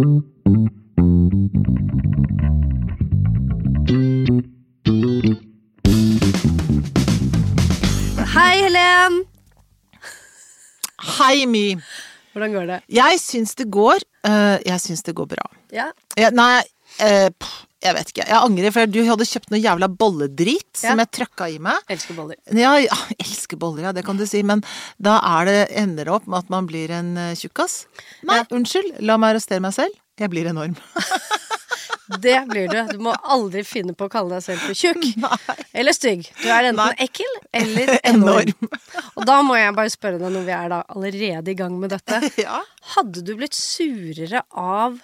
Hei, Helen! Hei, My. Hvordan går det? Jeg syns det går Uh, Jeg syns det går bra. Ja. Jeg, nei, uh, pff, jeg vet ikke. Jeg angrer, for du hadde kjøpt noe jævla bolledrit Ja. som jeg trøkka i meg. Elsker boller. Ja, ja, elsker boller, ja, det kan du si, men da er det, ender det opp med at man blir en uh, tjukkas. Nei, unnskyld, la meg arrestere meg selv. Jeg blir enorm. Det blir du. Du må aldri finne på å kalle deg selv for tjukk. Eller stygg. Du er enten Nei. ekkel eller enorm. Enorm. Og da må jeg bare spørre deg, når vi er da allerede i gang med dette ja. Hadde du blitt surere av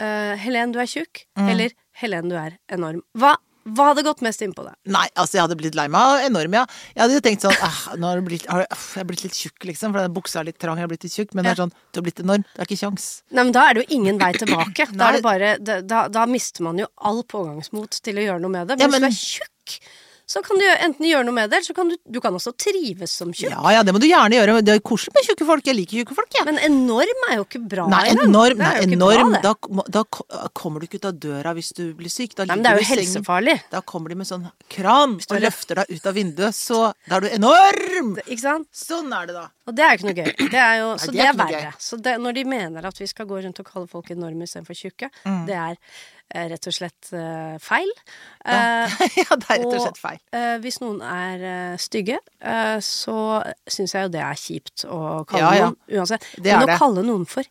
eh, Helen, du er tjukk, eller Helen, du er enorm? Hva, hva hadde gått mest inn på deg? Nei, altså jeg hadde blitt lei meg enorm, ja. Jeg hadde jo tenkt sånn eh, Nå har, du blitt, har uff, jeg blitt litt tjukk, liksom, for den buksa er litt trang, jeg har blitt litt tjukk. Men det er sånn, du har blitt enorm. Det er ikke kjangs. Nei, men Da er det jo ingen vei tilbake. Da, det bare, da, da, da mister man jo all pågangsmot til å gjøre noe med det. Ja, Men, men- hvis du er tjukk, så kan du enten gjøre noe med det, eller så kan du, du kan også trives som tjukk. Ja ja, det må du gjerne gjøre. Det er koselig med tjukke folk. Jeg liker tjukke folk, jeg. Men enorm er jo ikke bra. Nei, enorm, nei, er enorm. bra. Da, da kommer du ikke ut av døra hvis du blir syk. Da Nei, men det er jo helsefarlig. Da kommer de med sånn kran og løfter deg ut av vinduet, så da er du enorm! Ikke sant? Sånn er det da. Og det er jo ikke noe gøy. Det er jo, så det det er er, ikke noe verre. Så det, når de mener at vi skal gå rundt og kalle folk enorme istedenfor tjukke, Mm. det er rett og slett eh, feil. Ja. Eh, ja, det er rett og slett feil. eh, hvis noen er eh, stygge, eh, så syns jeg jo det er kjipt å kalle Ja, ja. noen uansett. Det Men å kalle noen for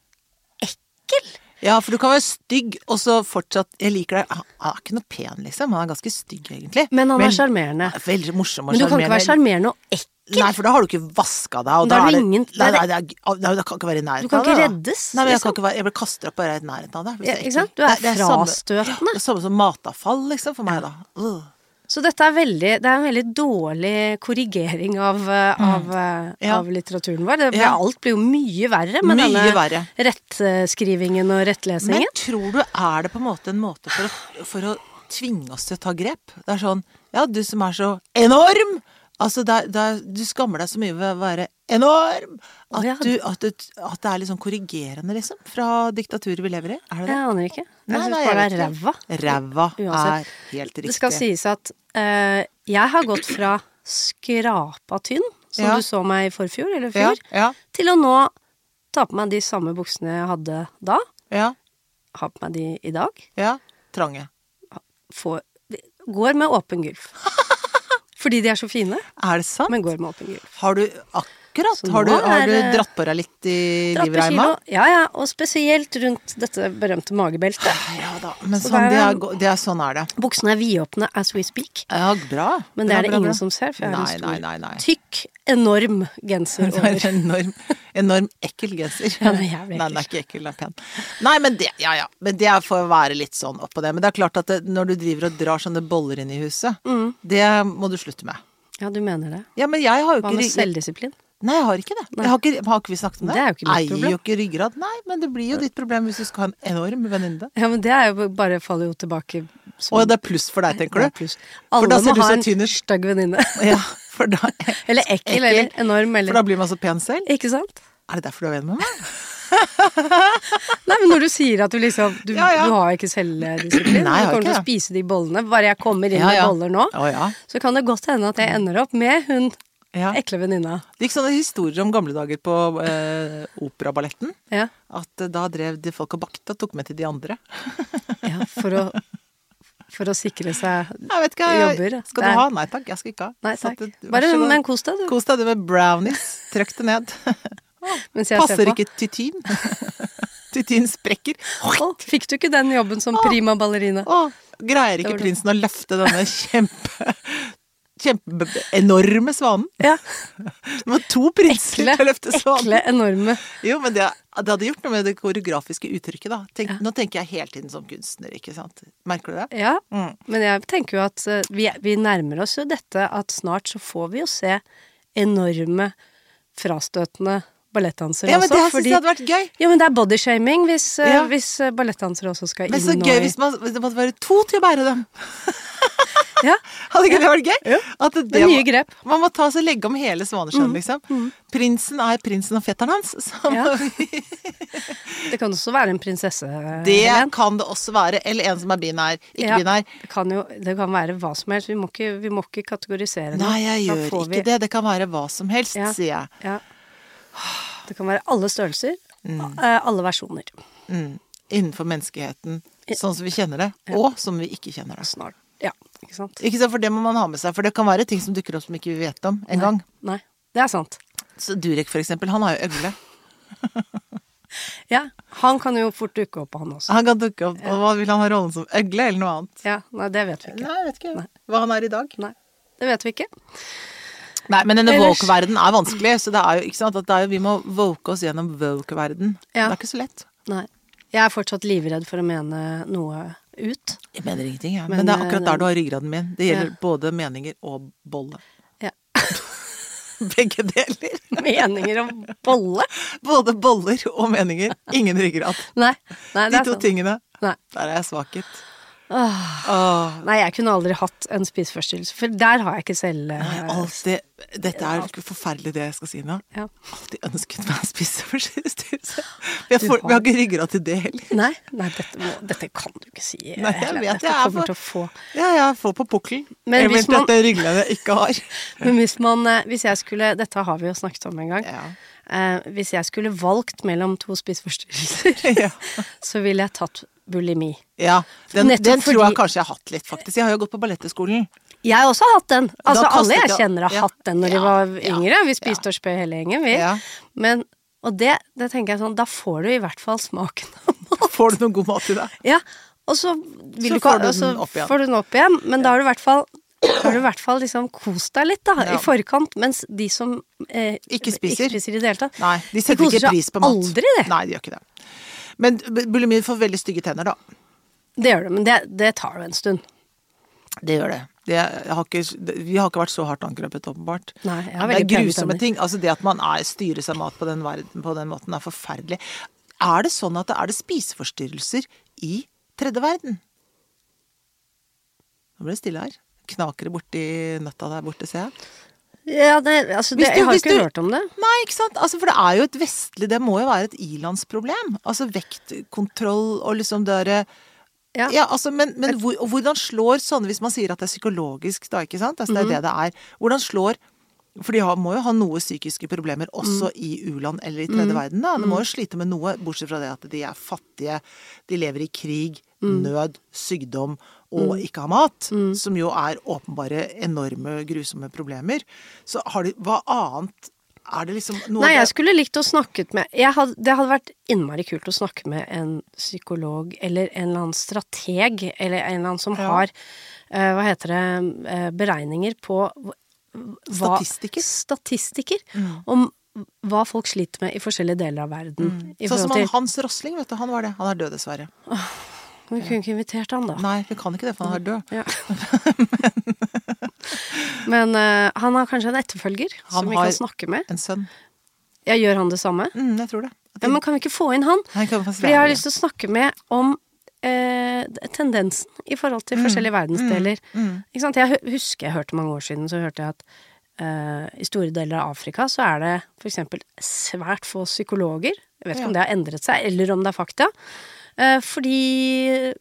ekkel Ja, for du kan være stygg, og så fortsatt Jeg liker deg. Han er ikke noe pen, liksom. Han er ganske stygg, egentlig. Men han er sjarmerende. Veldig morsom og Men du kan ikke være sjarmerende. sjarmerende og ekkel. Nei, for da har du ikke vaska deg, og Da da, er er det det ingen- Nei, er nei, det, er, nei, det kan ikke være i nærheten Du kan ikke det, reddes, Nei, men jeg liksom. være Jeg blir kastet opp bare i nærheten av det. Ja, er ikke sant? Du er Det- det samme- frastøtende. Det er samme som matavfall, liksom, for meg, da. Ugh. Så dette er veldig Det er en veldig dårlig korrigering av, eh, av, eh, Mm. Ja. av litteraturen vår. Det, Ja. Alt blir jo mye verre med Mye denne verre. rettskrivingen og rettlesingen. Men tror du er det på en måte en måte for å, for å tvinge oss til å ta grep? Det er sånn Ja, du som er så enorm! Altså, det er, det er, du skammer deg så mye ved å være enorm at, ja. du, at, du, at det er litt sånn korrigerende, liksom, fra diktaturet vi lever i. Er det Jeg aner ikke. Jeg syns bare det er ræva. Ræva er helt riktig. Det skal sies at uh, jeg har gått fra skrapa tynn, som Ja. du så meg i forfjor eller fjor, ja, til å nå ta på meg de samme buksene jeg hadde da. ja, Ha på meg de i dag. ja. Trange. Få, går med åpen gulf. Fordi de er så fine, Er det sant? men går med åpen gulv. Har du akkurat Så har du, har du dratt på deg litt i livreima? Ja, ja, og spesielt rundt dette berømte magebeltet. Ja da. Men Så sånn, det er- det er sånn er det. Buksene er vidåpne as we speak. Ja, bra. Men det Bra, er det bra, ingen bra. som ser, for jeg har Nei, en stor, nei, nei, tykk, enorm genser er over. en enorm, enorm ekkel genser. Ja, den er jævlig Nei, den er ikke ekkel, den er pen. Nei, men det, ja ja. Men det får være litt sånn oppå det. Men det er klart at det, når du driver og drar sånne boller inn i huset, Mm. det må du slutte med. Ja, du mener det. Ja, men jeg har jo Hva med ikke... selvdisiplin? Nei, jeg har ikke det. Jeg har ikke, har ikke vi snakket om det? Det er jo ikke mitt Eier problem. jo ikke ryggrad. Nei, men det blir jo ditt problem hvis du skal ha en enorm venninne. Ja, men det er jo bare faller jo tilbake som Og det er pluss for deg, tenker er du? pluss. For da ser må du ha så en tynn ut. stygg venninne. Ja, for da, Eller ekkel, eller enorm, For da blir man så pen selv. Ikke sant? Er det derfor du er venn med meg? Nei, men når du sier at du liksom Du, Ja, ja. du har ikke selvdisiplin. Nei, du kommer til å spise de bollene. Bare jeg kommer inn Ja, med boller nå, oh, ja. så kan det godt hende at jeg ender opp med hun ja. ekle venninna. Det gikk sånne historier om gamle dager på eh, operaballetten. Ja. At eh, da drev de folk og bakte og tok med til de andre. ja, for å For å sikre seg Jeg vet ikke, jeg, Jobber, skal du ha? Nei takk, jeg skal ikke ha. Nei takk. at Bare men kos deg, du. Kos deg du med brownies. Trykk det ned. Passer ikke tytin. tytin sprekker. Å, fikk du ikke den jobben som prima ballerina? Å, greier ikke prinsen å løfte denne kjempe Kjempeenorme svanen. Ja. Det var to prinser Ekle, til å løfte svanen. ekle, enorme. Jo, men det, det hadde gjort noe med det koreografiske uttrykket, da. Tenk, Nå tenker jeg hele tiden som kunstner, ikke sant. Merker du det? Ja, Mm. men jeg tenker jo at eh, vi, vi nærmer oss jo dette at snart så får vi jo se enorme, frastøtende ballettdansere Ja, men det fordi, jeg hadde vært gøy. Ja, men det er bodyshaming hvis, eh, Ja. hvis eh, ballettdansere også skal Men så gøy hvis man, det måtte være to til å bære dem. Ja. Hadde ikke det vært gøy? Ja. At det, Det nye grep. Man må ta og legge om hele Svanesjøen, liksom. Prinsen er prinsen og fetteren hans. Ja. Det kan også være en prinsesse. det Helen. kan det også være. Eller en som er binær. Ikke Ja, binær. Det kan jo det kan være hva som helst. Vi må ikke, vi må ikke kategorisere det. Nei, jeg gjør ikke vi- det. Det kan være hva som helst, sier jeg. Ja. Det kan være alle størrelser. Mm. Alle versjoner. Mm. Innenfor menneskeheten sånn som vi kjenner det, og som vi ikke kjenner det. Snart. Ja, ikke sant? Ikke sant, For det må man ha med seg, for det kan være ting som dukker opp som ikke vi vet om en gang. Nei, det er sant. Så Durek, for eksempel, han har jo øgle. Ja, Han kan jo fort dukke opp, han også. Han kan dukke opp, og hva vil han ha rollen som? Øgle eller noe annet? Ja, Nei, det vet vi ikke. Nei, jeg vet ikke hva han er i dag. Nei, det vet vi ikke. Nei, men denne Ellers- woke-verden er vanskelig, så det er jo ikke sant at det er jo, vi må woke oss gjennom woke-verden. Ja. Det er ikke så lett. Nei. Jeg er fortsatt livredd for å mene noe ut. Jeg mener ingenting, jeg. Men, Men, det er eh, akkurat der du har ryggraden min. Det gjelder Ja. både meninger og bolle. Ja. Begge deler. Meninger og bolle? Både boller og meninger. Ingen ryggrad. Nei. Nei, det De to sant. tingene. Nei. Der er jeg svakhet. Åh. Åh. Nei, jeg kunne aldri hatt en spiseforstyrrelse, for der har jeg ikke selv eh, Nei, alltid Dette er forferdelig det jeg skal si nå. ja. Alltid ønsket meg en spiseforstyrrelse. Vi, har har ikke ryggrad til det heller. Nei, nei dette, må, dette kan du ikke si. Nei, jeg vet Dette jeg er kommer for- til å få Ja, jeg får på pukkelen. Men hvis man- det ryggleddet jeg ikke har. Men hvis man eh, Hvis jeg skulle Dette har vi jo snakket om en gang. Ja. Eh, hvis jeg skulle valgt mellom to spiseforstyrrelser, Ja. så ville jeg tatt bulimi. Ja, den, den tror jeg kanskje jeg har hatt litt, faktisk. Jeg har jo gått på balletteskolen. Jeg har også hatt den. Altså Alle jeg kjenner har ja. hatt den når de var yngre. Vi spiste og spøy hele gjengen, vi. Ja. Men, og det, det tenker jeg sånn, da får du i hvert fall smaken av mat. Får du noe god mat i det? Ja, og så Så du får du så. Får du den opp igjen, men da har du i hvert fall har du i hvert fall liksom kost deg litt da, Ja. i forkant, mens de som eh, Ikke spiser. ikke spiser i det hele tatt Nei, de setter koser ikke pris på mat. aldri det. Nei, de gjør ikke det. Men bulimien bulimi får veldig stygge tenner, da. Det gjør det, men det, det tar jo en stund. Det gjør det. det har ikke, vi har ikke vært så hardt angrepet, åpenbart. Nei, jeg har det er grusomme ting. Altså Det at man er, styrer seg mat på den, verden, på den måten, er forferdelig. Er det sånn at det er det spiseforstyrrelser i tredje verden? Nå ble det stille her. Knaker det borti nøtta der borte, ser jeg. Ja, det, altså, det, du- jeg har ikke du- hørt om det. Nei, ikke sant. Altså, for det er jo et vestlig Det må jo være et ilandsproblem. Altså vektkontroll og liksom det derre Ja. Ja, altså, men, men hvor, hvordan slår sånne, hvis man sier at det er psykologisk, da, ikke sant? Altså, det er det det er. Hvordan slår For de har, må jo ha noe psykiske problemer også i u-land eller i tredje verden, da. De må jo slite med noe, bortsett fra det at de er fattige, de lever i krig, nød, sykdom og ikke har mat. Som jo er åpenbare enorme, grusomme problemer. Så har de Hva annet er det liksom noe Nei, jeg skulle likt å snakket med jeg hadde, Det hadde vært innmari kult å snakke med en psykolog eller en eller annen strateg, eller en eller annen som Ja. har uh, Hva heter det uh, Beregninger på hva, Statistiker. Statistikker. Om hva folk sliter med i forskjellige deler av verden. Mm. Sånn som han, Hans Rosling, vet du. Han var det. Han er død, dessverre. Vi kunne ikke invitert han, da. Nei, vi kan ikke det, for han er død. Ja. Men eh, han har kanskje en etterfølger Han som vi kan snakke med. En sønn. Ja, gjør han det samme? Mm, jeg tror det. Ja, men kan vi ikke få inn han? For Fordi jeg har lyst til å snakke med om eh, tendensen i forhold til forskjellige verdensdeler. Ikke sant? Jeg husker jeg hørte mange år siden, så hørte jeg at eh, i store deler av Afrika så er det eksempel svært få psykologer. Jeg vet ikke Ja. om det har endret seg, eller om det er fakta. Eh, fordi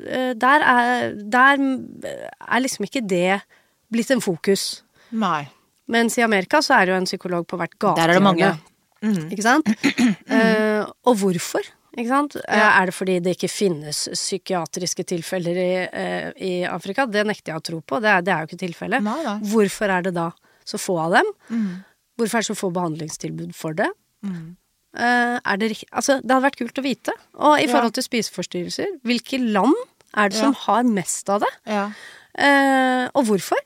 eh, der er Der er liksom ikke det blitt en fokus. Nei. Mens i Amerika så er det jo en psykolog på hvert Der er det mange. gatehjørne. Mm. Ikke sant? uh, og hvorfor? Ikke sant? Eh, Ja. Er det fordi det ikke finnes psykiatriske tilfeller i, eh, i Afrika? Det nekter jeg å tro på. Det er, det er jo ikke tilfellet. Hvorfor er det da så få av dem? Mm. Hvorfor er det så få behandlingstilbud for det? Mm. er det, altså, det hadde vært kult å vite. Og i forhold til spiseforstyrrelser, hvilke land er det som har mest av det? Ja. Eh, og hvorfor?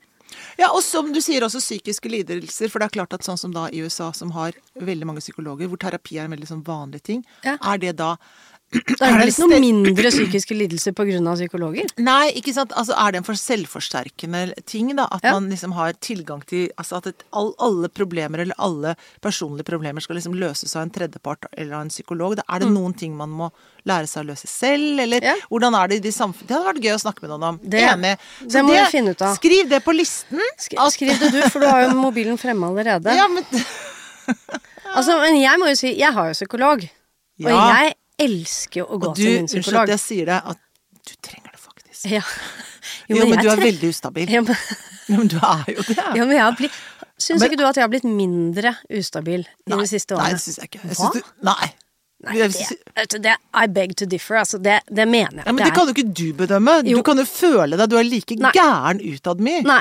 Ja, og som du sier også psykiske lidelser, for det er klart at sånn som da i USA, som har veldig mange psykologer, hvor terapi er en veldig sånn vanlig ting, Ja. er det da Det er det ikke noen mindre psykiske lidelser av psykologer. Nei, ikke sant. Altså, er det en for selvforsterkende ting, da? At Ja. man liksom har tilgang til Altså at et, all, alle problemer, eller alle personlige problemer, skal liksom løses av en tredjepart eller av en psykolog. Da er det noen ting man må lære seg å løse selv, eller Mm. Ja. hvordan er det i de samfunnet Det hadde vært gøy å snakke med noen om. Det- Enig. Så det må du finne ut av. Skriv det på listen. Sk skriv det du, for du har jo mobilen fremme allerede. Ja, men Altså, men jeg må jo si, jeg har jo psykolog. Og Ja. jeg elsker jo å gå du, til min unnskyld at jeg sier det, at du trenger det faktisk. Ja. Jo, men jeg du er veldig ustabil. ja, men, Ja, men du er jo det. ja, men jeg har blitt Syns Men- ikke du at jeg har blitt mindre ustabil i de siste Nei, det syns jeg ikke. Jeg Hva? du, nei. Nei, det, det I beg to differ, altså. Det, det mener jeg. Ja, men det det kan jo ikke du bedømme. Jo. Du kan jo føle deg. Du er like Nei. gæren utad mye. Nei.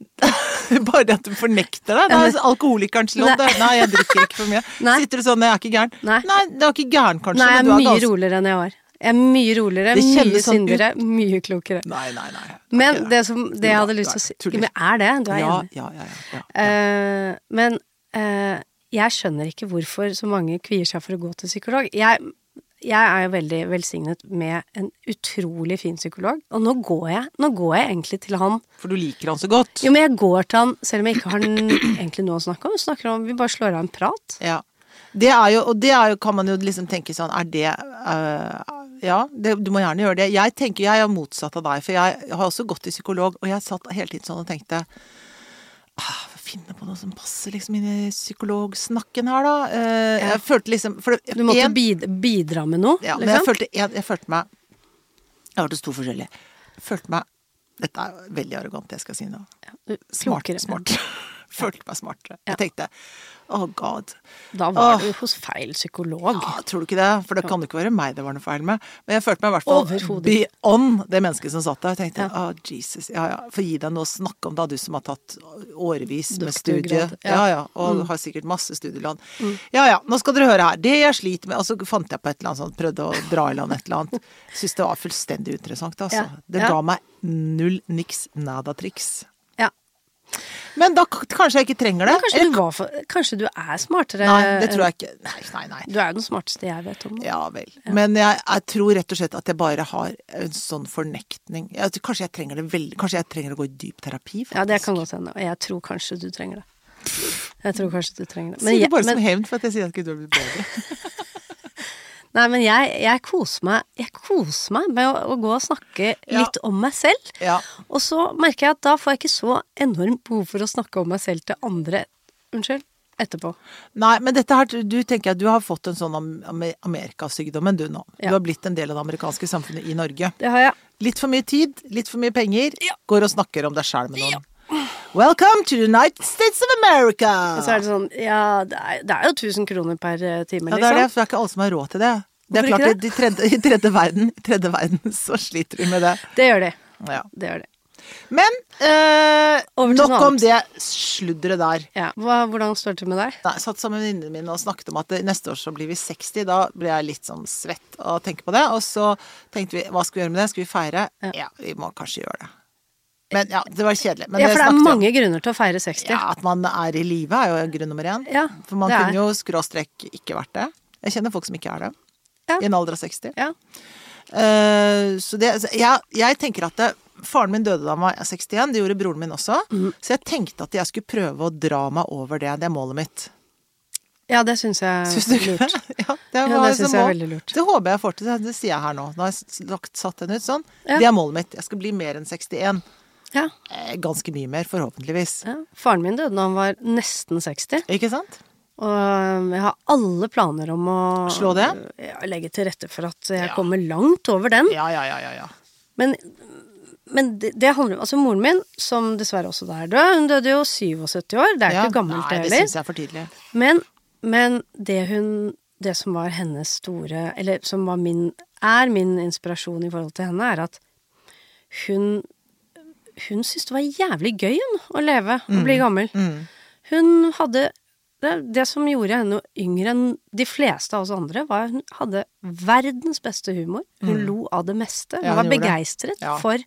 Bare at du fornekter det. Ja, er alkoholikerens lov. Nei. Nei, jeg drikker ikke for mye. Nei. Sitter du sånn, jeg er ikke gæren. Nei. du er ikke gæren kanskje, Nei, jeg er men du mye ganske roligere enn jeg var. Jeg er mye roligere, mye sånn syndigere, ut. mye klokere. Nei, nei, nei. Men det, det, som, det jeg hadde lyst til å si tuller. Men er det? Du er ja, enig? ja, ja, ja, ja. Uh, men uh, jeg skjønner ikke hvorfor så mange kvier seg for å gå til psykolog. Jeg, jeg er jo veldig velsignet med en utrolig fin psykolog, og nå går jeg, nå går jeg egentlig til han. For du liker han så godt. Jo, men jeg går til han selv om jeg ikke har egentlig noe å snakke om. Vi snakker om, vi bare slår av en prat. Ja. Det er jo, og det er jo, kan man jo liksom tenke sånn, er det øh, Ja, det, du må gjerne gjøre det. Jeg tenker jeg er motsatt av deg, for jeg har også gått til psykolog, og jeg satt hele tiden sånn og tenkte ah, Finne på noe som passer liksom inn i psykologsnakken her, da. Eh, Ja. Jeg følte liksom for det, Du måtte en- bidra med noe, ja, men jeg liksom. følte, jeg, jeg følte meg Jeg hørtes to forskjellige. Jeg følte meg Dette er veldig arrogant, det jeg skal si nå. Ja, Smart. smart. Følte meg smartere. Jeg tenkte oh god. Da var oh. du hos feil psykolog. Ja, tror du ikke det? For det kan jo ikke være meg det var noe feil med. Men jeg følte meg i hvert fall beyond det mennesket som satt der. Jeg tenkte Ja. oh, Jesus. Ja ja, få gi deg noe å snakke om, da, du som har tatt årevis med studie. ja. Mm. Ja og har sikkert masse studielån. Ja ja, nå skal dere høre her. Det jeg sliter med Og så fant jeg på et eller annet sånt, prøvde å dra i land et eller annet. Syns det var fullstendig interessant, altså. Ja, Det ga meg null niks nada triks. Ja. Men da kanskje jeg ikke trenger det. Kanskje, du var for, kanskje du er smartere Nei, det tror jeg ikke. Nei, nei, nei. Du er jo den smarteste jeg vet om. Ja vel. Men jeg, jeg tror rett og slett at jeg bare har en sånn fornektning. Jeg, kanskje jeg trenger det veldig Kanskje jeg trenger å gå i dyp terapi, faktisk. Ja, det kan godt hende. Og jeg tror kanskje du trenger det. Jeg tror kanskje du trenger det. Sier det jeg- bare men, som hevn for at jeg sier at ikke du har blitt bedre. nei, men jeg, jeg koser meg Jeg koser meg med å, å gå og snakke Ja. litt om meg selv. Ja. Og så merker jeg at da får jeg ikke så enormt behov for å snakke om meg selv til andre Unnskyld. Etterpå. Nei, men dette her, du tenker at du har fått en sånn am- am- amerikasykdommen du nå. Ja. Du har blitt en del av det amerikanske samfunnet i Norge. Det har jeg. Litt for mye tid, litt for mye penger. Går og snakker om deg sjæl med noen. Welcome to the United States of America! Og så er det sånn Ja, det er, det er jo 1000 kroner per time, time, Ja, liksom. det er det, for det er ikke alle som har råd til det. Det er Hvorfor klart, ikke i tredje, i tredje verden, i tredje verden så sliter vi med det. Det gjør de. Ja. Det gjør de. Men eh, nok om det sludderet der. Ja. Hva, hvordan står det til med deg? Nei, jeg satt sammen med venninnene mine og snakket om at det- neste år så blir vi 60. Da blir jeg litt sånn svett av å tenke på det. Og så tenkte vi hva skal vi gjøre med det? Skal vi feire? Ja, vi må kanskje gjøre det. Men ja, det var kjedelig. Men ja, for det er mange om. grunner til å feire 60. Ja, At man er i live er jo grunn nummer én. Ja, For man kunne jo skråstrek ikke vært det. Jeg kjenner folk som ikke er det. Ja. I en alder av 60. Ja. Uh, så det, så jeg, jeg tenker at det, Faren min døde da han var 61, det gjorde broren min også. Mm. Så jeg tenkte at jeg skulle prøve å dra meg over det. Det er målet mitt. ja, det syns jeg du ikke lurt. Ja, det, Ja, det syns jeg er veldig lurt. Det håper jeg får til. Det sier jeg her nå. Nå har jeg lagt, satt den ut sånn. Ja. Det er målet mitt. Jeg skal bli mer enn 61. Ja. Eh, Ganske mye mer, forhåpentligvis. ja. Faren min døde da han var nesten 60. Ikke sant? Og um, jeg har alle planer om å Slå det? Legge til rette for at jeg Ja. kommer langt over den. Ja, ja, ja, ja. ja. Men, men det, det handler om Altså, moren min, som dessverre også da er død, hun døde jo 77 år. Det er ja. ikke gammelt, Nei, det det heller. syns jeg er for tidlig. Men, men det hun Det som var hennes store Eller som var min er min inspirasjon i forhold til henne, er at hun Hun syntes det var jævlig gøy hun, å leve og bli gammel. Mm. Hun hadde det, det som gjorde henne yngre enn de fleste av oss andre, var at hun hadde verdens beste humor. Hun lo av det meste. Hun Mm. Ja, var begeistret Ja. for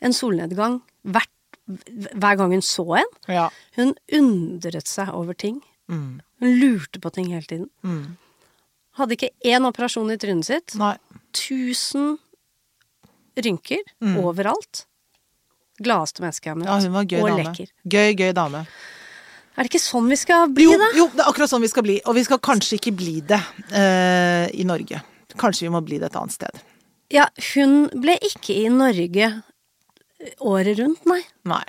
en solnedgang hvert, hver gang hun så en. Ja. Hun undret seg over ting. Mm. Hun lurte på ting hele tiden. Mm. Hadde ikke én operasjon i trynet sitt. Nei. Tusen rynker overalt. Gladeste menneske jeg har møtt. Ja, hun var gøy og dame. lekker. Gøy, gøy dame. Er det ikke sånn vi skal bli, Jo, da? jo, det er akkurat sånn vi skal bli. Og vi skal kanskje ikke bli det uh, i Norge. Kanskje vi må bli det et annet sted. Ja, hun ble ikke i Norge året rundt, nei. Nei.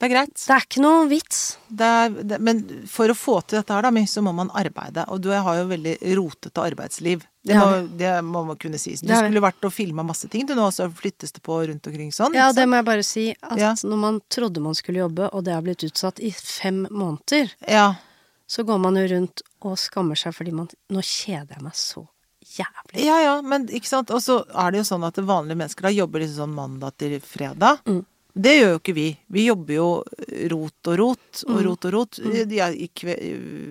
Det er greit. Det er ikke noe vits. Det er, det, men for å få til dette her, da, så må man arbeide. Og du har jo veldig rotete arbeidsliv. Det, har må, det må man kunne si. Du skulle vært og filma masse ting, du nå, så flyttes det på rundt omkring sånn. Ja, det må jeg bare si. At Ja. når man trodde man skulle jobbe, og det har blitt utsatt i fem måneder, ja. så går man jo rundt og skammer seg fordi man Nå kjeder jeg meg så jævlig. ja, ja, men ikke sant. Og så er det jo sånn at vanlige mennesker da jobber liksom sånn mandag til fredag. Mm. Det gjør jo ikke vi. Vi jobber jo rot og rot Mm. og rot og rot. Jeg er i kve,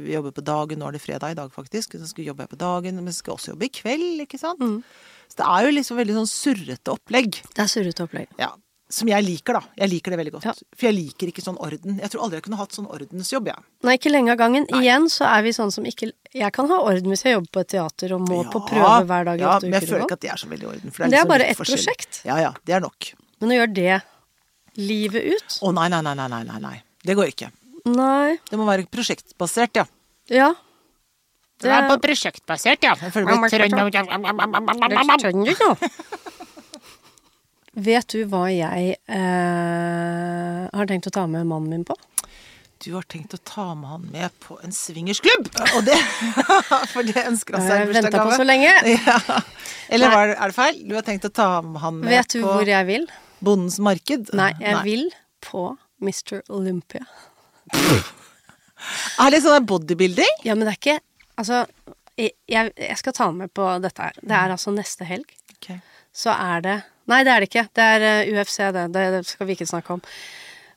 vi jobber på dagen, nå er det fredag i dag faktisk. Så skal vi jobbe på dagen, men skal også jobbe i kveld, ikke sant. Mm. Så det er jo liksom veldig sånn surrete opplegg. Det er surrete opplegg. Ja. Som jeg liker, da. Jeg liker det veldig godt. Ja. For jeg liker ikke sånn orden. Jeg tror aldri jeg kunne hatt sånn ordensjobb, jeg. Nei, ikke lenge av gangen. Igjen så er vi sånn som ikke Jeg kan ha orden hvis jeg jobber på et teater og må på prøve hver dag i ja, åtte men jeg føler ikke at det er så veldig orden. For Men det er liksom bare ett prosjekt. Ja ja, det er nok. Men å gjøre det livet ut Å nei, nei, nei, nei, nei, nei, nei. Det går ikke. Nei. Det må være prosjektbasert, ja. Ja. Det er på prosjektbasert, ja. Jeg føler meg trønder. Skjønner? Vet du hva jeg eh, har tenkt å ta med mannen min på? Du har tenkt å ta med han med på en swingersklubb! Og det For det ønsker han Det seg i jeg venta på så lenge. Ja. Eller Nei. er det feil? Du har tenkt å ta med han med på Vet du på hvor jeg vil? Bondens marked? Nei, jeg vil på Mr. Olympia. Er det sånn bodybuilding? Ja, men det er ikke Altså, jeg, jeg skal ta med på dette her. Det er altså neste helg. Okay. Så er det Nei, det er det ikke. Det er eh, UFC, det. det. Det skal vi ikke snakke om.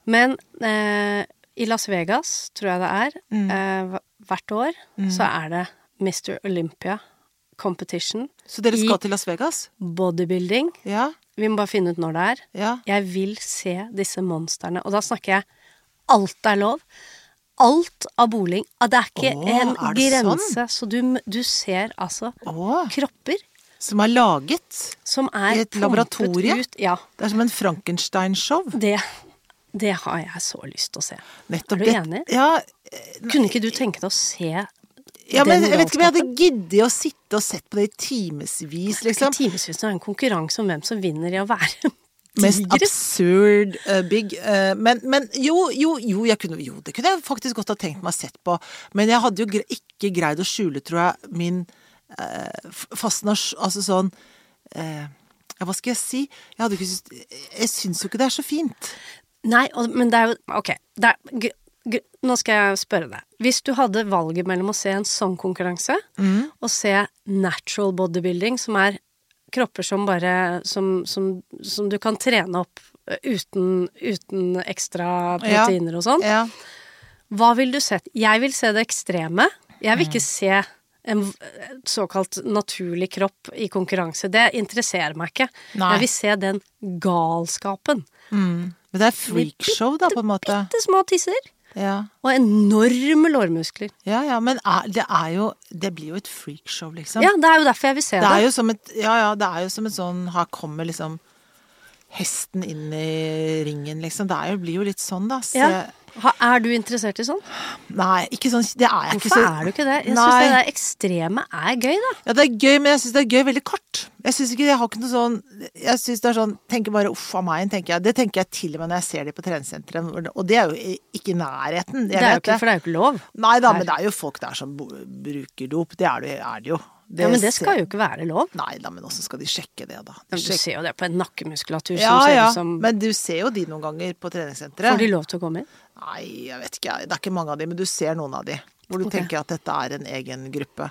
Men eh, i Las Vegas, tror jeg det er, Mm. eh, hvert år, så er det Mr. Olympia competition. Så dere skal til Las Vegas? Bodybuilding. Ja? Vi må bare finne ut når det er. Ja? Jeg vil se disse monstrene. Og da snakker jeg alt er lov. Alt av boling. Ah, Det er ikke Åh, en er grense. grense. Så du, du ser altså Åh. kropper som er laget. som er I et laboratorie? Ut. Ja. Det er som en Frankenstein-show. Det, det har jeg så lyst til å se. Nettopp Er du det- enig? Ja, Kunne ikke du tenke deg å se ja, men jeg vet ikke om jeg hadde giddet å sitte og sett på det i timevis, liksom. I timevis, det er en konkurranse om hvem som vinner i å være Mest absurd uh, big. Uh, men, men jo, jo, jo, jeg kunne, jo, det kunne jeg faktisk godt ha tenkt meg sett på. Men jeg hadde jo gre ikke greid å skjule, tror jeg, min uh, fascinasjon Altså sånn eh, ja, Hva skal jeg si? Jeg, hadde ikke, syns- jeg syns jo ikke det er så fint. Nei, men det er jo Ok, det er, nå skal jeg spørre deg. Hvis du hadde valget mellom å se en sånn konkurranse Mm. og se natural bodybuilding, som er kropper som bare Som, som, som du kan trene opp eh, uten, uten ekstra Ja. proteiner og sånn, Ja. hva vil du se? Jeg vil se det ekstreme. Jeg vil ikke se en såkalt naturlig kropp i konkurranse. Det interesserer meg ikke. Nei. Jeg vil se den galskapen. Men det er freakshow, da, på en måte. Bitte små tisser. Ja, Og enorme lårmuskler. ja, ja men er, det er jo Det blir jo et freakshow, liksom. Ja, det er jo derfor jeg vil se Det det. er jo som et Ja, ja, det er jo som et sånn Her kommer liksom hesten inn i ringen, liksom. Det jo, blir jo litt sånn, da. Se, Ja. Er du interessert i sånn? Nei, ikke sånn Det er jeg ikke Hvorfor så er du ikke det? Jeg syns det der ekstreme er gøy, da. Ja, det er gøy, men jeg syns det er gøy veldig kort. Jeg syns ikke Jeg har ikke noe sånn Jeg syns det er sånn Tenker bare uff a meg, tenker jeg. Det tenker jeg til og med når jeg ser de på treningssenteret, og det er jo ikke i nærheten. Det er jo vet ikke, for det er jo ikke lov. Nei da, Her. men det er jo folk der som bruker dop. Det er det, er det jo. Ja, Men det skal jo ikke være lov. Nei da, men åssen skal de sjekke det, da? De Men Du ser jo det på en nakkemuskulatur som Ja ser ja, ut som men du ser jo de noen ganger på treningssenteret. Får de lov til å komme inn? Nei, jeg vet ikke. Det er ikke mange av de, men du ser noen av de. Hvor du okay. tenker at dette er en egen gruppe.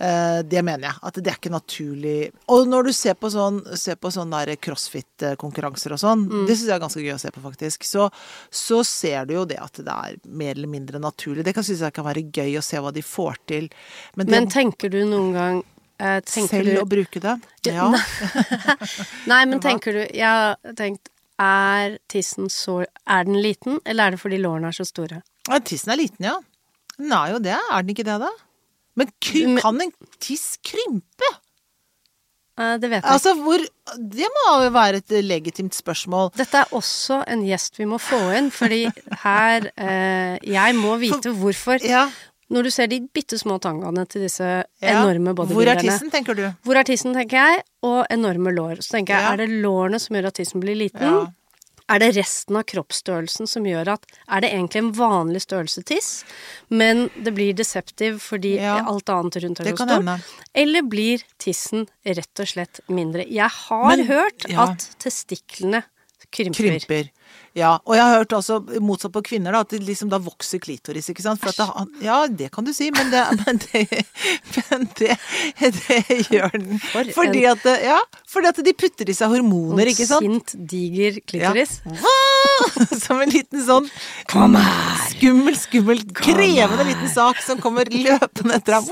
Eh, det mener jeg. At det er ikke naturlig Og når du ser på sånn, ser på sånne crossfit-konkurranser og sånn, Mm. det syns jeg er ganske gøy å se på, faktisk, så, så ser du jo det at det er mer eller mindre naturlig. Det kan synes jeg kan være gøy å se hva de får til. Men, det, Men tenker du noen gang eh, selv du, å bruke det Ja. Nei, men tenker du Jeg har tenkt Er tissen så Er den liten, eller er det fordi lårene er så store? Ja, Tissen er liten, ja. Den er jo det. Er den ikke det, da? Men kan en tiss krympe? Eh, Det vet jeg Altså, hvor Det må jo være et legitimt spørsmål. Dette er også en gjest vi må få inn, fordi her eh, Jeg må vite hvorfor. Ja. Når du ser de bitte små tangaene til disse ja. enorme Hvor er tissen, tenker du? Hvor er tissen, tenker jeg, og enorme lår. Så tenker jeg, Ja. er det lårene som gjør at tissen blir liten? Er det resten av kroppsstørrelsen som gjør at Er det egentlig en vanlig størrelse tiss, men det blir deceptive fordi Ja. alt annet rundt er så stort? Eller blir tissen rett og slett mindre? Jeg har Men- hørt ja. at testiklene krymper. Krymper. Ja, og jeg har hørt også motsatt på kvinner, da, at det liksom da vokser klitoris, ikke sant. For at det, ja, det kan du si, men det, men det, men det, det gjør den. For Fordi at, ja, fordi at de putter i seg hormoner, ikke sant. Sint, diger klitoris. Ja. Som en liten sånn Kom her! skummel, skummel, krevende liten sak som kommer løpende etter ham.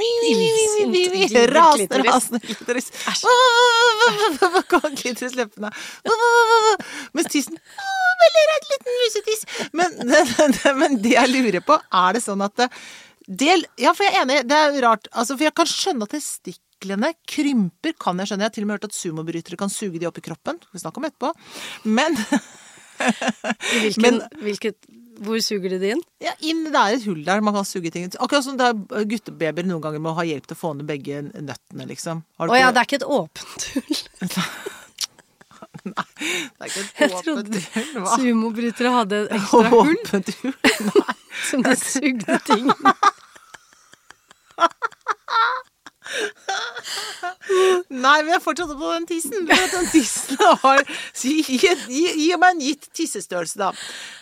Rasende, rasende klitoris. Klitoris løpende. Mens tissen Veldig redd liten musetiss. Men, men det jeg lurer på, er det sånn at det Ja, for jeg er enig, det er rart. Altså, for jeg kan skjønne at det testiklene krymper, kan jeg skjønne. Jeg har til og med hørt at sumobrytere kan suge de opp i kroppen. Skal vi snakke om etterpå. Men hvilken, Men- hvilket, hvor suger de det inn? Ja, inn, det er et hull der man kan suge ting ut. Akkurat som er guttebabyer noen ganger må ha hjelp til å få ned begge nøttene, liksom. Å ja, det er ikke et åpent hull. Nei, det er ikke et åpent hull. Jeg trodde sumobrytere hadde et ekstra hull Åpent hull? Nei. som de sugde ting. Nei, vi er fortsatt på den tissen. Den tissen har Gi, gi, gi, meg en gitt tissestørrelse, da.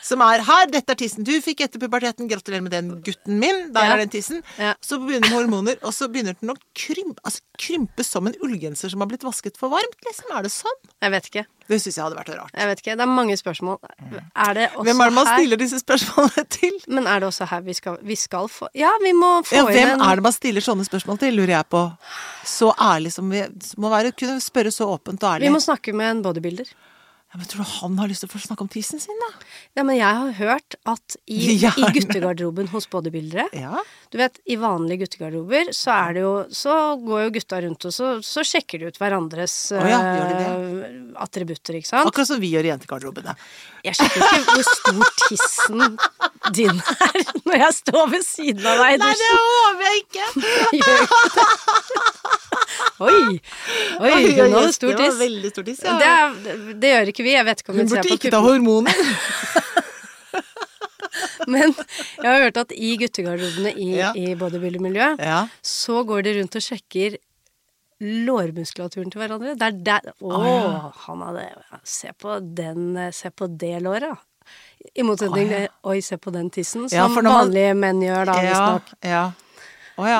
Som er her. Dette er tissen du fikk etter puberteten. Gratulerer med den, gutten min. Der Ja. er den tissen. Ja. Så begynner hormoner, og så begynner den å krympe, altså, krympe som en ullgenser som har blitt vasket for varmt. Liksom. Er det sånn? Jeg vet ikke. Det syns jeg hadde vært rart. Jeg vet ikke. Det er mange spørsmål. Er det også Hvem er det man her stiller disse spørsmålene til? Men er det også her vi skal Vi skal få Ja, vi må få Ja, inn hvem er det man stiller sånne spørsmål til, lurer jeg på. Så ærlig som vi må være, kunne spørre så åpent og ærlig. Vi må snakke med en bodybuilder. Ja, men tror du han har lyst til å få snakke om tissen sin, da? Ja, men jeg har hørt at i, i guttegarderoben hos bodybuildere Ja. Du vet, i vanlige guttegarderober så er det jo Så går jo gutta rundt og så, så sjekker de ut hverandres oh, ja, de eh, attributter, ikke sant? Akkurat som vi gjør i jentegarderobene. Jeg sjekker ikke hvor stor tissen din er når jeg står ved siden av deg i dusjen. håper jeg ikke! Gjør ikke det. Oi! Oi, hun hadde stor Det tiss. veldig stor tiss, ja. Det, det gjør ikke vi. Jeg vet ikke om Hun hun ser burde ikke ta hormoner. Men jeg har hørt at i guttegarderobene i, Ja. i bodybuildermiljøet, Ja. så går de rundt og sjekker lårmuskulaturen til hverandre. Det er der Å, oh, ja. han hadde Se på den Se på det låret. I motsetning Å, ja. Oi, se på den tissen, Ja, som når man- vanlige menn gjør da, Ja. visstnok. ja.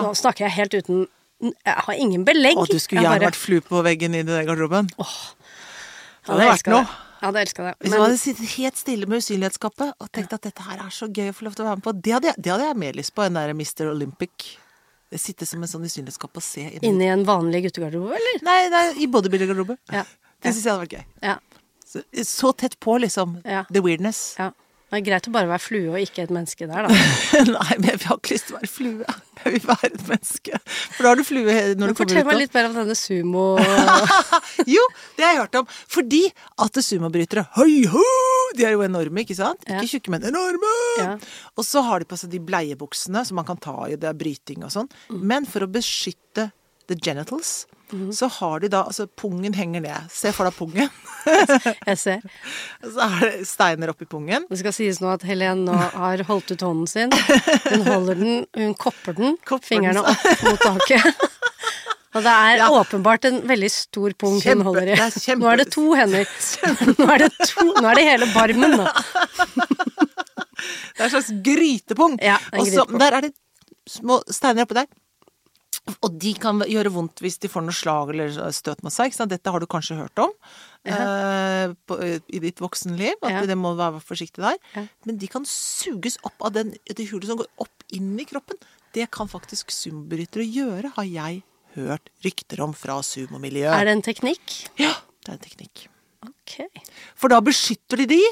Nå snakker jeg helt uten Jeg har ingen belegg. Å, du skulle gjerne bare- vært flue på veggen i den garderoben. Det hadde vært noe. det. Jeg hadde elska det. Hvis Men man hadde sittet helt stille med usynlighetskapet og tenkt at dette her er så gøy å få lov til å være med på, det hadde jeg, det hadde jeg mer lyst på enn der Mr. Olympic. Sitte som en sånn usynlighetskapp og se inn i inni en vanlig guttegarderobe, eller? Nei, nei, i bodybuildergarderobe. Ja. Det syns jeg hadde vært gøy. Ja. Så, så tett på, liksom. Ja. The weirdness. ja. Det er greit å bare være flue og ikke et menneske der, da. Nei, men jeg har ikke lyst til å være flue. Jeg vil være et menneske. For da har du flue når du kommer ut. Fortell meg litt mer om denne sumo... Jo, det har jeg hørt om. Fordi at sumobrytere Hei ho! De er jo enorme, ikke sant? Ja. Ikke tjukke, men enorme! Ja. Og så har de på seg de bleiebuksene som man kan ta i, det er bryting og sånn. Mm. Men for å beskytte the genitals, Mm-hmm. så har de da Altså, pungen henger ned. Se for deg pungen. Jeg ser. Så er det steiner oppi pungen. Det skal sies nå at Helen nå har holdt ut hånden sin. Hun holder den, hun kopper den, Kopper fingrene så- opp mot taket. Og det er Ja. åpenbart en veldig stor pung Kjempe- hun holder i. er Nå er det to hender. Nå er det, to, nå er det hele barmen, nå. Det er en slags grytepung. Ja, en og så grytepung. der er det små steiner oppi der. Og de kan gjøre vondt hvis de får noe slag eller støt mot seg. Dette har du kanskje hørt om eh, på, i ditt voksenliv. At Ja. det må være forsiktig der. Ja. Men de kan suges opp av den, det hulet som går opp inn i kroppen. Det kan faktisk sumobrytere gjøre, har jeg hørt rykter om fra sumomiljøet. Er det en teknikk? Ja, det er en teknikk. Ok. For da beskytter de de,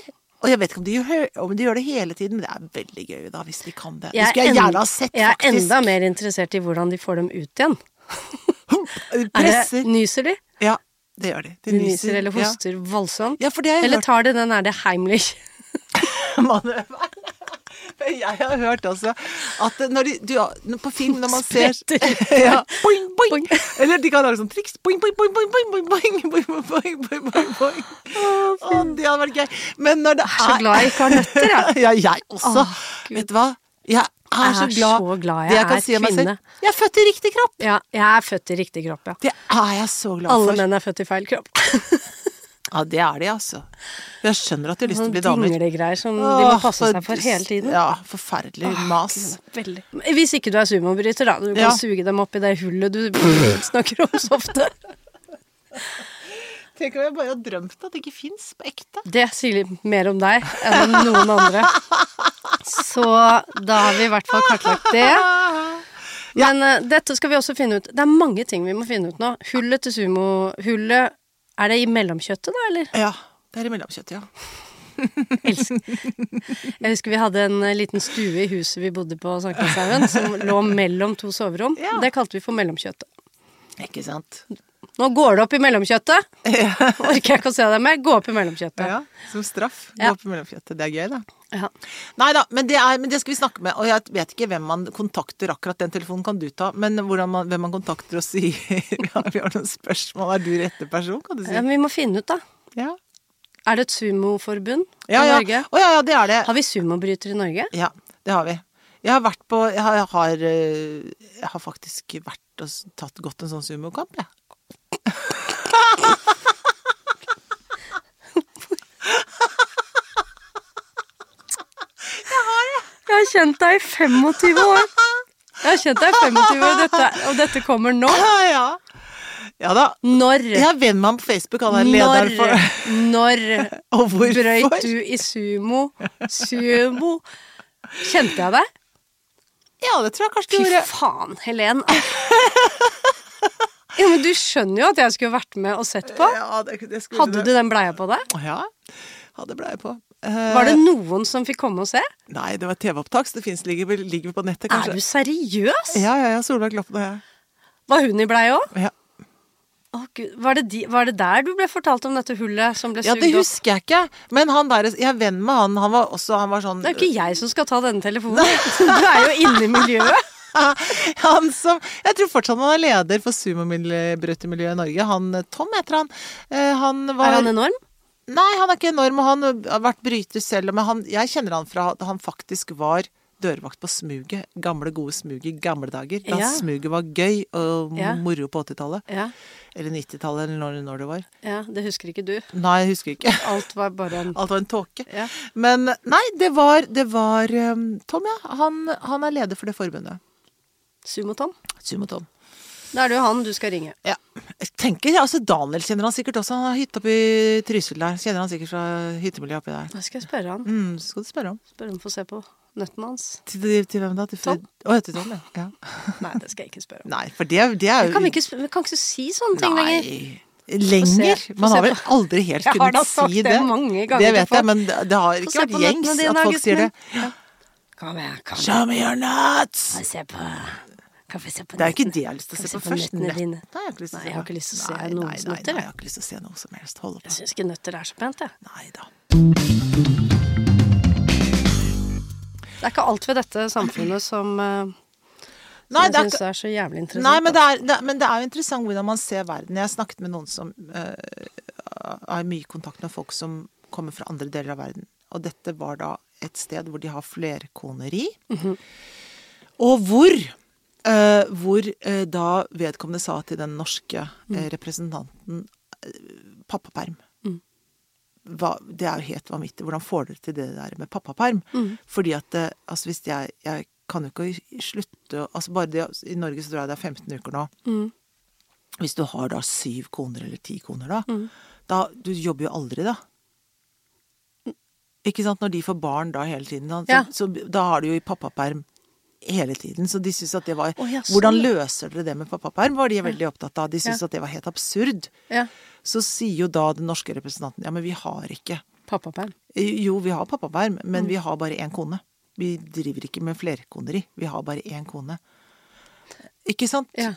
Og jeg vet ikke om de, gjør, om de gjør det hele tiden, men det er veldig gøy da, hvis de kan det. Jeg det skulle jeg gjerne ha sett, faktisk. Jeg er faktisk. enda mer interessert i hvordan de får dem ut igjen. Det, nyser de? Ja, det gjør de. De nyser eller hoster voldsomt? Ja, ja har jeg Eller tar de den er det Heimlich? manøver. Jeg har hørt også at når de, du, på film når man ser ja, boing, boing. Eller de kan lage sånn triks. Boing, boing, boing, boing, boing, boing, boing, boing, boing, boing, boing, boing. Å, det hadde vært gøy. Men når det Så glad jeg ikke har nøtter, jeg. Ja, jeg også. Åh, Vet du hva? Jeg er, Jeg så er glad. så glad jeg jeg kan er si kvinne. Jeg er født i riktig kropp. Ja, jeg er født i riktig kropp, ja. Det er jeg så glad Alle for. menn er født i feil kropp. Ja, det er de, altså. Jeg skjønner at de har lyst til å bli damer. dinglegreier som de må Åh, passe seg for hele tiden. Ja, forferdelig mas. Veldig. Hvis ikke du er sumobryter, da. Du kan Ja. suge dem opp i det hullet du snakker om så ofte. Tenk om jeg bare har drømt at det ikke fins på ekte. Det sier litt mer om deg enn om noen andre. Så da har vi i hvert fall kartlagt det. Men eh, dette skal vi også finne ut. Det er mange ting vi må finne ut nå. Hullet til sumo Hullet Er det i mellomkjøttet, da, eller? Ja, det er i mellomkjøttet, ja. Jeg husker vi hadde en eh, liten stue i huset vi bodde på Sankthanshaugen, som lå mellom to soverom. Ja. Det kalte vi for mellomkjøttet. Ikke sant? Nå går det opp i mellomkjøttet! Orker jeg ikke å se deg mer. Gå opp i mellomkjøttet. Ja, Som straff. Ja. Gå i mellomkjøttet. Det er gøy, da. Ja. Nei da, men det, er, men det skal vi snakke med. Og jeg vet ikke hvem man kontakter. Akkurat den telefonen kan du ta. Men man, hvem man kontakter og sier ja, Vi har noen spørsmål. Er du rette person, kan du si? Ja, men vi må finne ut, da. Ja. Er det et sumoforbund Ja, i ja. Norge? Å, ja, ja, det er det. Har vi sumobrytere i Norge? Ja, det har vi. Jeg har vært på Jeg har, jeg har, eh, jeg har faktisk vært og tatt godt en sånn sumokamp, jeg. Jeg har kjent deg i 25 år. Jeg har kjent deg i 25 år, dette, og dette kommer nå. Ja, ja. Ja da. Når? Er venn ham på Facebook. Han er lederen Når, for når Og hvorfor? brøyt du i sumo? Sumo? Kjente jeg deg? Ja, det tror jeg kanskje du Fy gjorde. faen, Helen. Ja, men du skjønner jo at jeg skulle vært med og sett på. Ja, det, det Hadde du den bleia på deg? Ja, hadde bleie på. Eh, Var det noen som fikk komme og se? Nei, det var TV-opptak, så det finnes, ligger, ligger på nettet, Er du seriøs? Ja, ja, ja. Solveig Kloppen og jeg. Var hun i bleie òg? Ja. Oh, Gud. Var, det de, var det der du ble fortalt om dette hullet som ble ja, det husker jeg ikke. Men han der, jeg er venn med han. Han var også han var sånn Det er jo ikke jeg som skal ta denne telefonen. Du er jo inne i miljøet. Han som Jeg tror fortsatt han er leder for sumobrøytemiljøet i Norge. Han Tom heter han. Eh, Han var Er han enorm? Nei, han er ikke enorm, og han har vært bryter selv. Men han, jeg kjenner han fra at han faktisk var dørvakt på Smuget. Gamle, gode Smuget i gamle dager. Da Ja. Smuget var gøy og Ja. moro på 80-tallet. Ja, Eller 90-tallet, eller når, når det var. ja, det husker ikke du. Nei, jeg husker ikke. Alt var bare en Alt var en tåke. Men nei, det var, det var um, Tom, ja. Han, han er leder for det forbundet. Sumo-Tom. Sumo-Tom. Da er det jo han du skal ringe. Ja. Jeg tenker, altså Daniel kjenner han sikkert også. Han har hytte oppe i Trysil der. Kjenner han sikkert fra hyttemiljøet oppi der. Da skal jeg spørre han. Mm, skal du spørre om. Spørre om å få se på nøttene hans. Til, til hvem da? Til Fred? Tom. Å, til Tom, ja. ja. Nei, det skal jeg ikke spørre om. Nei, for det, det er jo Kan vi ikke, vi kan ikke si sånne ting? Nei. Lenger? Lenger? Man har vel aldri helt Jeg har da sagt si det det. mange ganger Det vet jeg, men det det har ikke vært gjengs at folk sier det. Ja. Kom igjen, kom igjen. Show me your nuts! Se på Kan vi se på Det er jo ikke det jeg har lyst til å se, se på, på først. nøttene Nett. dine? Nei, jeg har ikke lyst til å Nei, se jeg har ikke lyst til å se Nei, nei, nei, nøtter, Nei, jeg. jeg har ikke lyst til å se noe som helst. Hold Jeg opp. syns ikke nøtter er så pent, jeg. Nei da. Det er ikke alt ved dette samfunnet som, eh, som Nei, jeg det er syns er så jævlig interessant. Nei, men det, er, det, men det er jo interessant hvordan man ser verden. Jeg har snakket med noen som har har mye kontakt med folk som kommer fra andre deler av verden. Og dette var da et sted hvor de har flerkoneri. Mhm. Og hvor eh, hvor uh, da vedkommende sa til den norske Mm. uh, representanten eh, pappaperm. Mm. Hva, det er jo helt vanvittig. Hvordan får dere til det der med pappaperm? Mm. Fordi at eh, altså hvis jeg, jeg kan jo ikke slutte altså bare det, I Norge så tror jeg det er 15 uker nå. Mm. Hvis du har da syv koner eller ti koner, da, Mm. da Du jobber jo aldri, da. Ikke sant? Når de får barn da hele tiden, da, så, Ja. så da har de jo i pappaperm hele tiden. Så de syntes at det var oh, ja, sånn, Hvordan løser dere det med pappaperm? var de veldig opptatt av. De syntes Ja. at det var helt absurd. Ja. Så sier jo da den norske representanten ja, men vi har ikke pappaperm. Jo, vi har pappaperm, Mm. men vi har bare én kone. Vi driver ikke med flerkoneri. Vi har bare én kone. Ikke sant? Ja.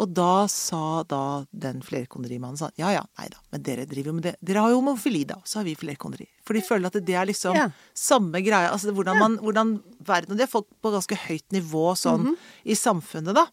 Og da sa da den flerkonerimannen sånn Ja ja, nei da, men dere driver jo med det. Dere har jo homofili, da. Så har vi flerkoneri. For de føler at det er liksom Ja. samme greie. Altså hvordan man Hvordan verden Og det er folk på ganske høyt nivå sånn i samfunnet, da.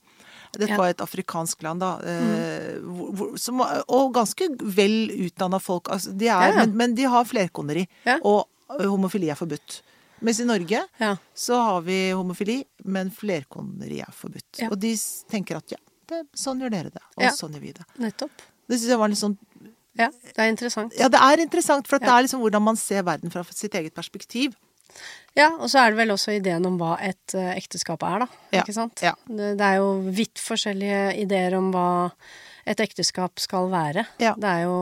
Dette Ja. var et afrikansk land, da. Eh, hvor, hvor, som, og ganske vel utdanna folk. Altså, de er, Ja. Men, men de har flerkoneri. Ja. Og homofili er forbudt. Mens i Norge Ja. så har vi homofili, men flerkoneri er forbudt. Ja. Og de tenker at ja, det, sånn gjør dere det, og Ja. sånn gjør vi det. Nettopp. Det syns jeg var litt sånn Ja, det er interessant. Ja, det er interessant, for at det er liksom hvordan man ser verden fra sitt eget perspektiv. Ja, og så er det vel også ideen om hva et uh, ekteskap er, da. Ja, Ikke sant? ja. Det, det er jo vidt forskjellige ideer om hva et ekteskap skal være. Ja. Det er jo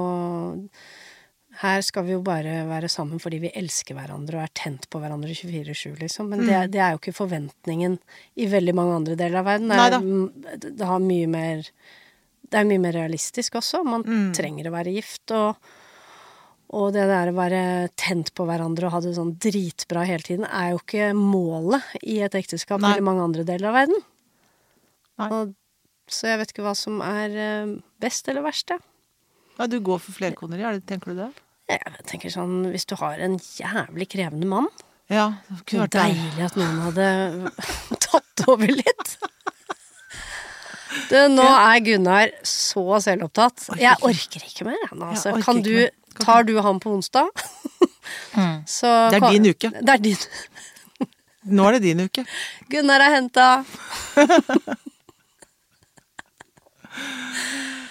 Her skal vi jo bare være sammen fordi vi elsker hverandre og er tent på hverandre 24-7, liksom. Men Mm. det, det er jo ikke forventningen i veldig mange andre deler av verden. Det, er, det har mye mer Det er mye mer realistisk også. Man Mm. trenger å være gift, og og det der å være tent på hverandre og ha det sånn dritbra hele tiden, er jo ikke målet i et ekteskap Nei. i mange andre deler av verden. Og, så jeg vet ikke hva som er eh, best eller verst, jeg. Ja, du går for flerkoneri, er tenker du det? Jeg tenker sånn, hvis du har en jævlig krevende mann Ja. det kunne vært deilig. At noen hadde tatt over litt. Du, nå er Gunnar så selvopptatt. Jeg orker ikke mer. Altså. Kan du, tar du han på onsdag? Så Det er din uke. Det er din. Nå er det din uke. Gunnar er henta.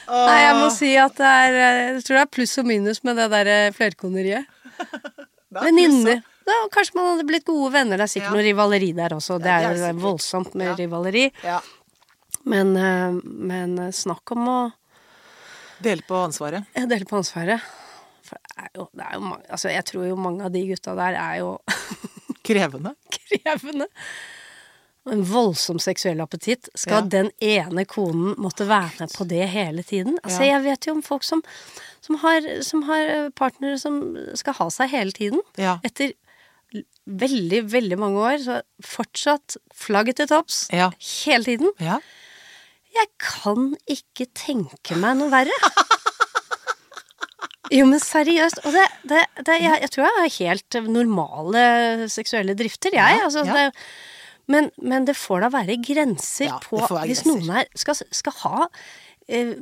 Nei, jeg må si at det er Jeg tror det er pluss og minus med det der eh, er Venninner. Ja, kanskje man hadde blitt gode venner. Det er sikkert Ja. noe rivaleri der også. Det er jo voldsomt med Ja. rivaleri. Ja. Men, eh, men eh, snakk om å Dele på ansvaret. Ja, dele på ansvaret. For det er jo, det er jo mange, altså jeg tror jo mange av de gutta der er jo Krevende. krevende. Og En voldsom seksuell appetitt. Skal Ja. den ene konen måtte være med på det hele tiden? Altså, Ja. jeg vet jo om folk som, som, har, som har partnere som skal ha seg hele tiden. Ja. Etter veldig, veldig mange år, så fortsatt flagget til topps hele tiden. ja. Jeg kan ikke tenke meg noe verre. Jo, men seriøst. Og det, det, det jeg, jeg tror jeg har helt normale seksuelle drifter, jeg. Altså. Det, men, men det får da være grenser Ja, på være Hvis grenser. noen her skal, skal ha eh,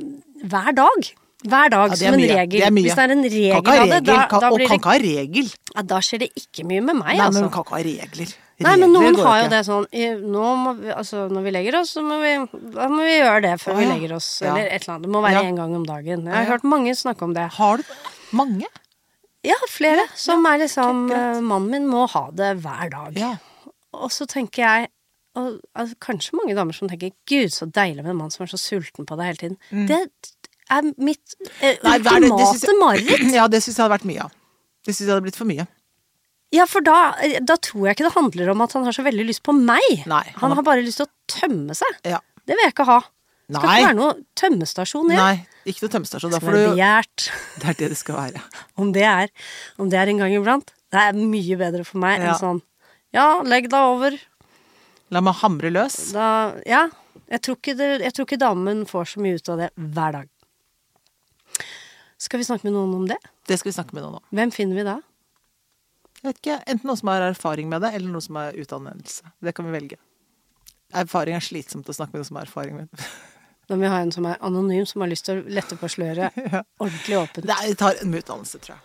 hver dag hver dag Ja, som en mye. regel. Det. Hvis det er en regel av det, da, da blir det og kan ikke ha regel. ja, da skjer det ikke mye med meg, Nei, altså. men kan ikke ha regler. Nei, men noen har jo det sånn nå må vi, altså, Når vi legger oss, så må vi, da må vi gjøre det før Å, vi legger oss. Ja. Eller et eller annet. Det må være Ja. én gang om dagen. Jeg har ja. hørt mange snakke om det. Har du mange? Ja, flere. Som er liksom eh, Mannen min må ha det hver dag. Ja. Og så tenker jeg og, altså, Kanskje mange damer som tenker 'gud, så deilig med en mann som er så sulten på deg hele tiden'. Det er mitt eh, Mm. Nei, ultimate mareritt. Ja, det syns jeg hadde vært mye av. Det syns jeg hadde blitt for mye. Ja, for da, da tror jeg ikke det handler om at han har så veldig lyst på meg. Nei, han, han har- bare lyst til å tømme seg. Ja. Det vil jeg ikke ha. Det skal ikke være noe tømmestasjon igjen. Nei, ikke noe tømmestasjon. Det skal være begjært. Det er det det skal være. Om det er, om det er en gang iblant. Det er mye bedre for meg Ja. enn sånn Ja, legg deg over. La meg hamre løs. Da Ja. Jeg tror, ikke det, jeg tror ikke damen får så mye ut av det hver dag. Skal vi snakke med noen om det? Det skal vi snakke med noen om. Hvem finner vi da? Jeg vet ikke, Enten noen som har erfaring med det, eller noen som har utdannelse. Det kan vi velge. Erfaring er slitsomt å snakke med noen som har erfaring med det. Da må vi ha en som er anonym, som har lyst til å lette på sløret Ja. ordentlig åpent. Det tar en utdannelse, tror jeg.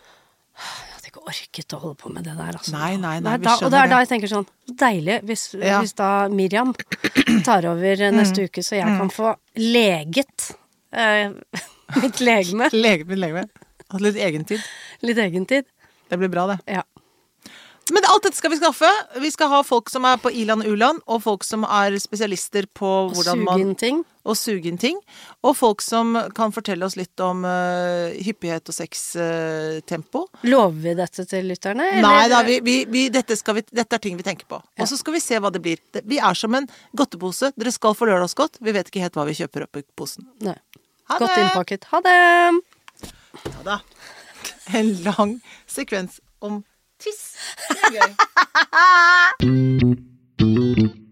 Hadde ikke orket å holde på med det der, altså. Nei, nei, nei, da, og det er da jeg tenker sånn Deilig hvis, Ja. hvis da Miriam tar over eh, neste Mm. uke, så jeg kan få leget eh, mitt legeme. leget med legeme. Hatt litt egentid. Litt egentid. Det blir bra, det. Ja. Men alt dette skal vi skaffe. Vi skal ha folk som er på i-land og u-land, og folk som er spesialister på Og hvordan suge man inn ting. Og suge inn ting. Og folk som kan fortelle oss litt om uh, hyppighet og sextempo. Lover vi dette til lytterne? Nei da, vi, vi, vi, dette, skal vi, dette er ting vi tenker på. Og så skal vi se hva det blir. Vi er som en godtepose. Dere skal få lørdagsgodt. Vi vet ikke helt hva vi kjøper oppi posen. Nei. Ha Godt det! innpakket. Ha det! Ha det! En lang sekvens om Tiss. Det er gøy.